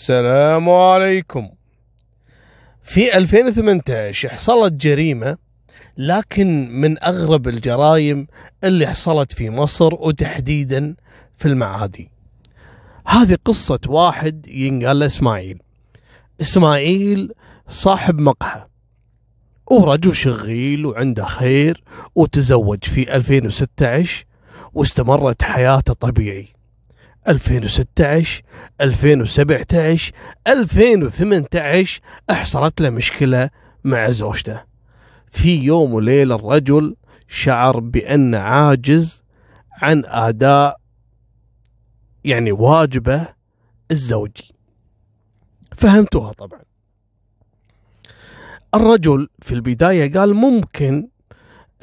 السلام عليكم. في 2018 حصلت جريمة لكن من أغرب الجرائم اللي حصلت في مصر وتحديدا في المعادي. هذه قصة واحد ينقال إسماعيل. إسماعيل صاحب مقهى ورجل شغيل وعنده خير وتزوج في 2016 واستمرت حياته طبيعي. 2016 2017 2018 حصلت له مشكلة مع زوجته. في يوم وليلة الرجل شعر بأنه عاجز عن أداء يعني واجبه الزوجي. فهمتوها طبعا. الرجل في البداية قال ممكن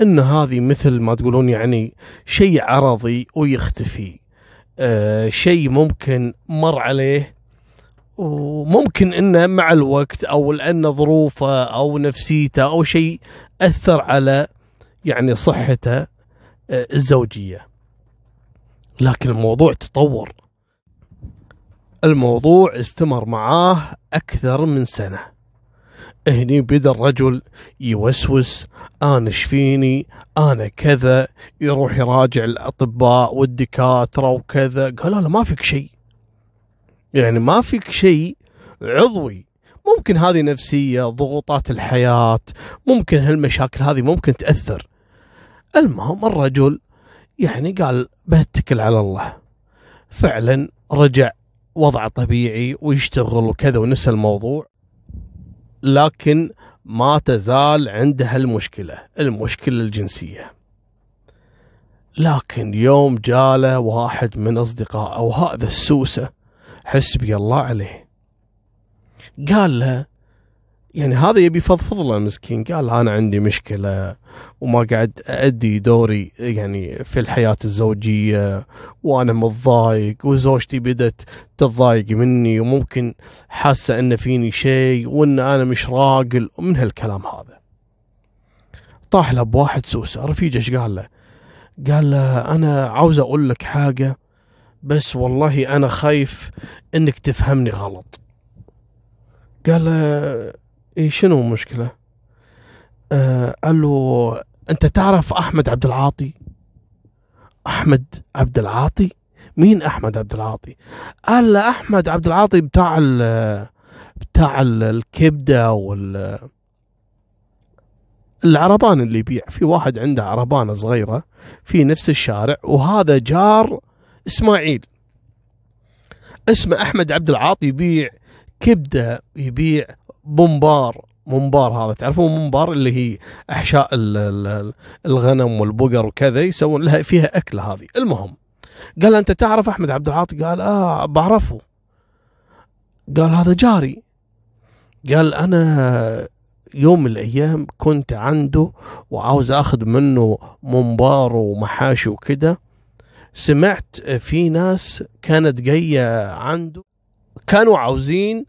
إن هذه مثل ما تقولون يعني شيء عرضي ويختفي. آه شيء ممكن مر عليه وممكن إنه مع الوقت أو لأن ظروفه أو نفسيته أو شيء أثر على يعني صحته آه الزوجية. لكن الموضوع تطور. الموضوع استمر معاه أكثر من سنة. هني بدا الرجل يوسوس أنا شفيني أنا كذا يروح يراجع الأطباء والدكاترة وكذا. قالوا له ما فيك شيء. يعني ما فيك شيء عضوي. ممكن هذه نفسية ضغوطات الحياة ممكن هالمشاكل هذه ممكن تأثر. المهم الرجل يعني قال بتكل على الله. فعلا رجع وضع طبيعي ويشتغل وكذا ونسى الموضوع. لكن ما تزال عنده المشكلة المشكلة الجنسية. لكن يوم جاله واحد من أصدقائه وهذا السوسة حسبي الله عليه قال له يعني هذا يبي يفضفض له مسكين. قال أنا عندي مشكلة وما قاعد أدي دوري يعني في الحياة الزوجية وأنا متضايق وزوجتي بدت تتضايق مني وممكن حاسة إن فيني شيء وإن أنا مش راقل ومن هالكلام هذا. طاح له بواحد سوسة. رفيجة إيش قال له؟ قال له أنا عاوز أقول لك حاجة بس والله أنا خايف إنك تفهمني غلط. قال اي شنو المشكلة؟ آه قال له أنت تعرف أحمد عبد العاطي؟ أحمد عبد العاطي؟ مين أحمد عبد العاطي؟ قال له أحمد عبد العاطي بتاع ال بتاع ال الكبدة وال العربان اللي يبيع في واحد عنده عربانة صغيرة في نفس الشارع وهذا جار إسماعيل اسمه أحمد عبد العاطي يبيع كبدة يبيع بومبار ممبار هذا. تعرفون ممبار اللي هي أحشاء الغنم والبقر وكذا يسوون لها فيها اكله هذه. المهم قال أنت تعرف أحمد عبد العاطي؟ قال آه بعرفه. قال هذا جاري. قال أنا يوم من الأيام كنت عنده وعاوز أخذ منه ممبار ومحاشي وكذا سمعت في ناس كانت جاية عنده كانوا عاوزين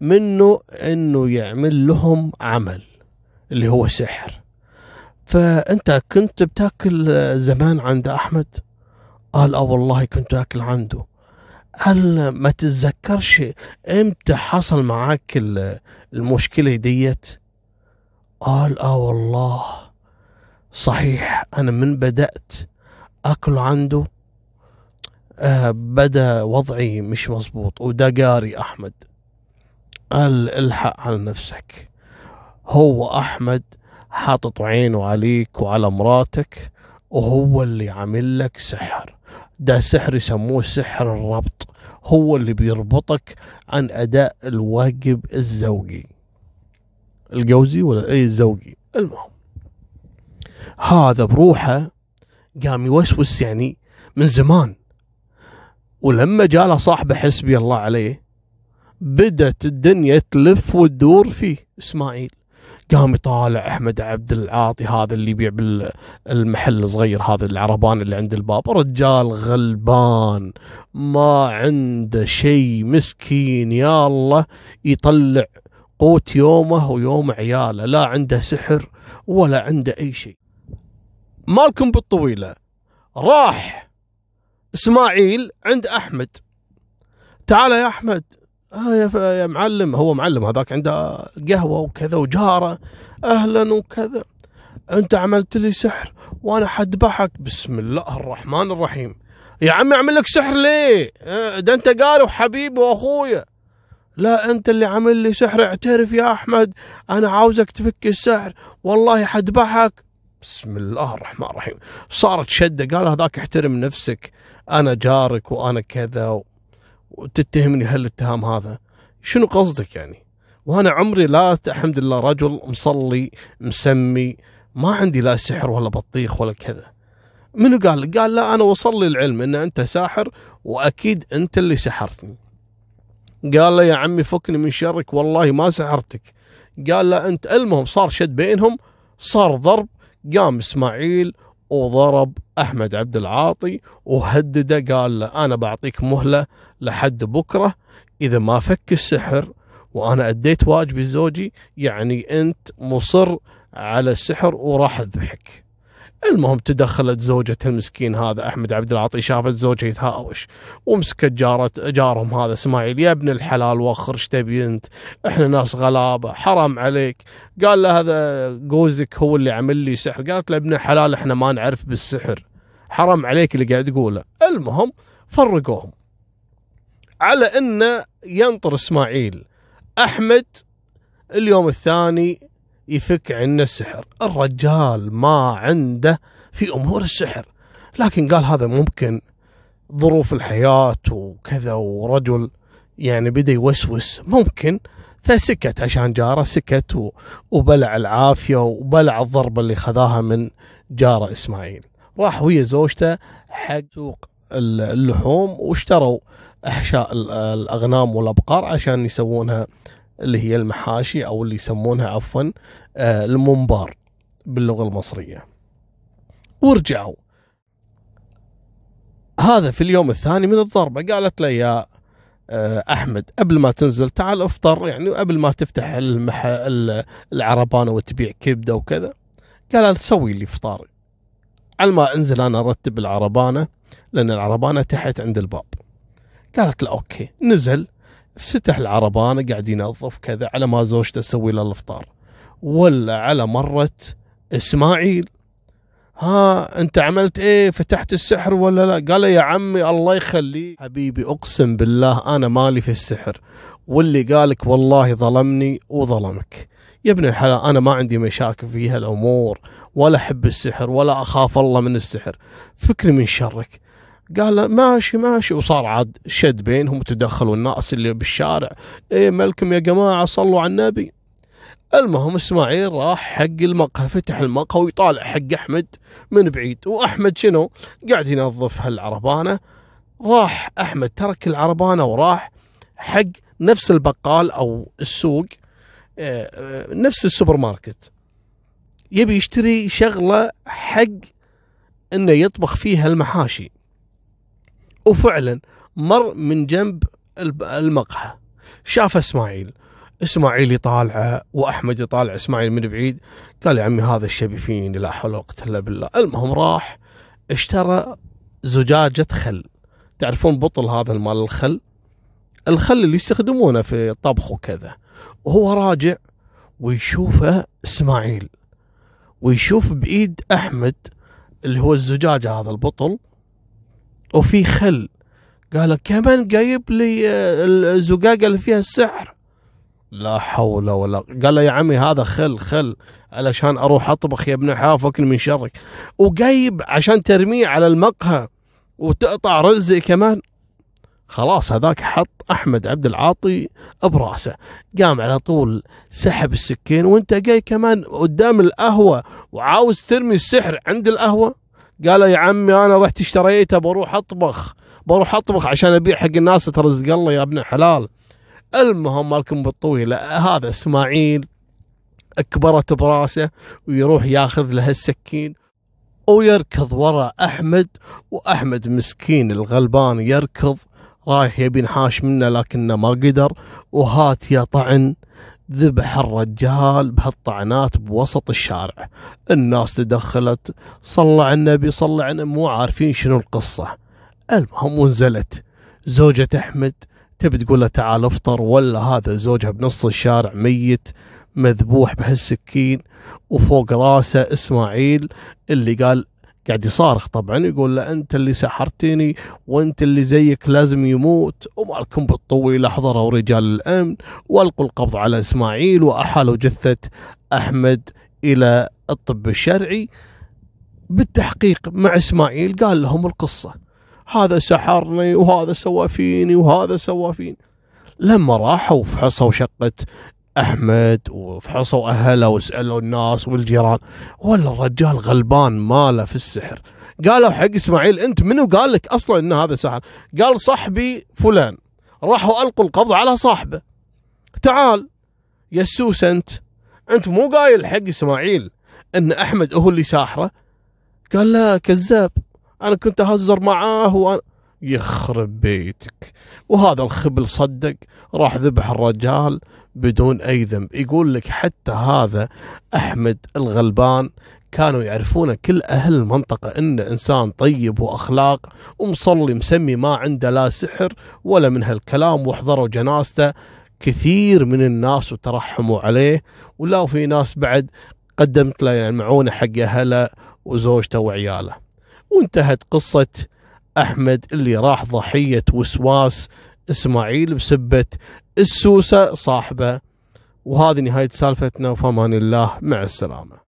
منه إنه يعمل لهم عمل اللي هو سحر. فأنت كنت بتاكل زمان عند أحمد؟ قال آه والله كنت أكل عنده. قال ما تتذكرش إمتى حصل معاك المشكلة ديت؟ قال آه والله. صحيح أنا من بدأت أكل عنده آه بدا وضعي مش مظبوط وده قاري أحمد. قال الحق على نفسك. هو أحمد حاطط عينه عليك وعلى مراتك وهو اللي عامل لك سحر. ده سحر يسموه سحر الربط. هو اللي بيربطك عن أداء الواجب الزوجي. الجوزي ولا اي الزوجي. المهم. هذا بروحه قام يوسوس يعني من زمان. ولما جاء له صاحبه حسبي الله عليه بدت الدنيا تلف وتدور فيه. إسماعيل قام يطالع أحمد عبد العاطي هذا اللي يبيع بالمحل الصغير هذا العربان اللي عند الباب. رجال غلبان ما عنده شيء مسكين يا الله. يطلع قوت يومه ويوم عياله لا عنده سحر ولا عنده أي شيء. مالكم بالطويلة. راح إسماعيل عند أحمد. تعال يا أحمد. آه يا, معلم هو معلم هذاك عنده قهوة وكذا وجارة. أهلا وكذا. أنت عملت لي سحر وأنا حذبحك. بسم الله الرحمن الرحيم. يا عمي أعمل لك سحر ليه؟ آه، ده أنت قاري وحبيبي وأخويا. لا أنت اللي عامل لي سحر. اعترف يا أحمد أنا عاوزك تفك السحر. والله حذبحك. بسم الله الرحمن الرحيم. صارت شدة. قال هذاك احترم نفسك. أنا جارك وأنا كذا و- وتتهمني هالاتهام هذا؟ شنو قصدك يعني؟ وأنا عمري لا الحمد لله رجل مصلي مسمي ما عندي لا سحر ولا بطيخ ولا كذا. منو قال؟ قال لا أنا وصل لي العلم إن أنت ساحر وأكيد أنت اللي سحرتني. قال له يا عمي فكني من شرك والله ما سحرتك. قال له أنت المهم صار شد بينهم صار ضرب قام إسماعيل وضرب أحمد عبد العاطي وهدده قال له أنا بعطيك مهلة لحد بكرة إذا ما فك السحر وأنا أديت واجبي زوجي يعني أنت مصر على السحر وراح أذبحك. المهم تدخلت زوجة المسكين هذا أحمد عبد العاطي شافت زوجها يتهاوش ومسكت جارة جارهم هذا إسماعيل يا ابن الحلال وخر إيش تبي أنت؟ إحنا ناس غلابة حرام عليك. قال له هذا جوزك هو اللي عمل لي سحر. قالت له ابن الحلال إحنا ما نعرف بالسحر حرام عليك اللي قاعد تقوله. المهم فرقوهم على إنه ينطر إسماعيل. أحمد اليوم الثاني يفك عنا السحر. الرجال ما عنده في أمور السحر. لكن قال هذا ممكن ظروف الحياة وكذا ورجل يعني بدا يوسوس. ممكن. فسكت عشان جاره سكت وبلع العافية وبلع الضربه اللي خذاها من جاره إسماعيل. راح ويا زوجته حق سوق ال- اللحوم واشتروا أحشاء ال- الأغنام والأبقار عشان يسوونها اللي هي المحاشي أو اللي يسمونها عفوا آه، المنبار باللغة المصرية. ورجعوا. هذا في اليوم الثاني من الضربة قالت له يا آه، أحمد قبل ما تنزل تعال افطر يعني قبل ما تفتح المح... ال- العربانة وتبيع كبدة وكذا. قال سوي لي فطاري على ما أنزل أنا أرتب العربانة لأن العربانة تحت عند الباب. قالت له أوكي نزل. فتح العربانه قاعد ينظف كذا على ما زوجته تسوي له الافطار. ولا على مرت إسماعيل. ها أنت عملت إيه؟ فتحت السحر ولا لا؟ قال يا عمي الله يخليه حبيبي أقسم بالله أنا مالي في السحر. واللي قالك والله ظلمني وظلمك. يا ابن الحلال أنا ما عندي مشاكل في هالامور ولا أحب السحر ولا أخاف الله من السحر. فكري من شرك. قال ماشي ماشي. وصار عاد شد بينهم وتدخلوا الناس اللي بالشارع. إيه مالكم يا جماعة صلوا على النبي. المهم إسماعيل راح حق المقهى فتح المقهى ويطالع حق أحمد من بعيد. وأحمد شنو؟ قاعد ينظف هالعربانة. راح أحمد ترك العربانة وراح حق نفس البقال أو السوق آه، آه، نفس السوبر ماركت. يبي يشتري شغلة حق إنه يطبخ فيها المحاشي. وفعلا مر من جنب المقهى. شاف إسماعيل. إسماعيل يطالعه وأحمد يطالع إسماعيل من بعيد. قال يا عمي هذا الشبي فيني لا حول ولا قوة إلا بالله. المهم راح اشترى زجاجة خل. تعرفون بطل هذا المال الخل؟ الخل اللي يستخدمونه في الطبخ وكذا. وهو راجع ويشوفه إسماعيل. ويشوف بإيد أحمد اللي هو الزجاجة هذا البطل. وفي خل. قال كمان جايب لي آه، الزقاقه اللي فيها السحر. لا حول ولا قال له يا عمي هذا خل خل. علشان أروح أطبخ يا ابن فكني من شرك. وجايب عشان ترميه على المقهى وتقطع رزق كمان. خلاص هذاك حط أحمد عبد العاطي برأسه. قام على طول سحب السكين وأنت جاي كمان قدام القهوة وعاوز ترمي السحر عند القهوة؟ قال يا عمي أنا رحت اشتريته بروح أطبخ بروح أطبخ عشان أبيع حق الناس ترزق. الله يا ابن الحلال المهم مالكم بالطويله هذا إسماعيل أكبرت براسه ويروح ياخذ له السكين ويركض ورا أحمد وأحمد مسكين الغلبان يركض رايح يبي ينحاش منه لكنه ما قدر. وهات يا طعن ذبح الرجال بهالطعنات بوسط الشارع. الناس تدخلت صلى على النبي صلى على مو عارفين شنو القصة. المهم ونزلت زوجة أحمد تبي تقول له تعال افطر ولا هذا زوجها بنص الشارع ميت مذبوح بهالسكين وفوق راسه إسماعيل اللي قال قاعد يصارخ طبعا يقول له أنت اللي سحرتني وأنت اللي زيك لازم يموت ومالكم بالطويل حضروا رجال الأمن والقوا القبض على إسماعيل واحالوا جثة أحمد إلى الطب الشرعي. بالتحقيق مع إسماعيل قال لهم القصة هذا سحرني وهذا سوى فيني وهذا سوى فيني. لما راحوا فحصوا شقة أحمد وفحصوا أهله وسألوا الناس والجيران ولا الرجال غلبان ماله في السحر. قالوا حق إسماعيل أنت منو؟ قال لك أصلا إن هذا سحر. قال صاحبي فلان. راحوا ألقوا القبض على صاحبه. تعال يسوس أنت أنت مو قايل حق إسماعيل إن أحمد هو اللي ساحره؟ قال لا كذاب أنا كنت أهزر معاه وأنا يخرب بيتك. وهذا الخبل صدق راح ذبح الرجال بدون أي ذنب. يقول لك حتى هذا أحمد الغلبان كانوا يعرفون كل أهل المنطقة إنه إنسان طيب وأخلاق ومصلي مسمي ما عنده لا سحر ولا من هالكلام وحضروا جنازته. كثير من الناس وترحموا عليه. ولا في ناس بعد قدمت له يعني معونة حق أهله وزوجته وعياله. وانتهت قصة أحمد اللي راح ضحية وسواس إسماعيل بسبة السوسة صاحبه. وهذه نهاية سالفتنا وفمان الله مع السلامة.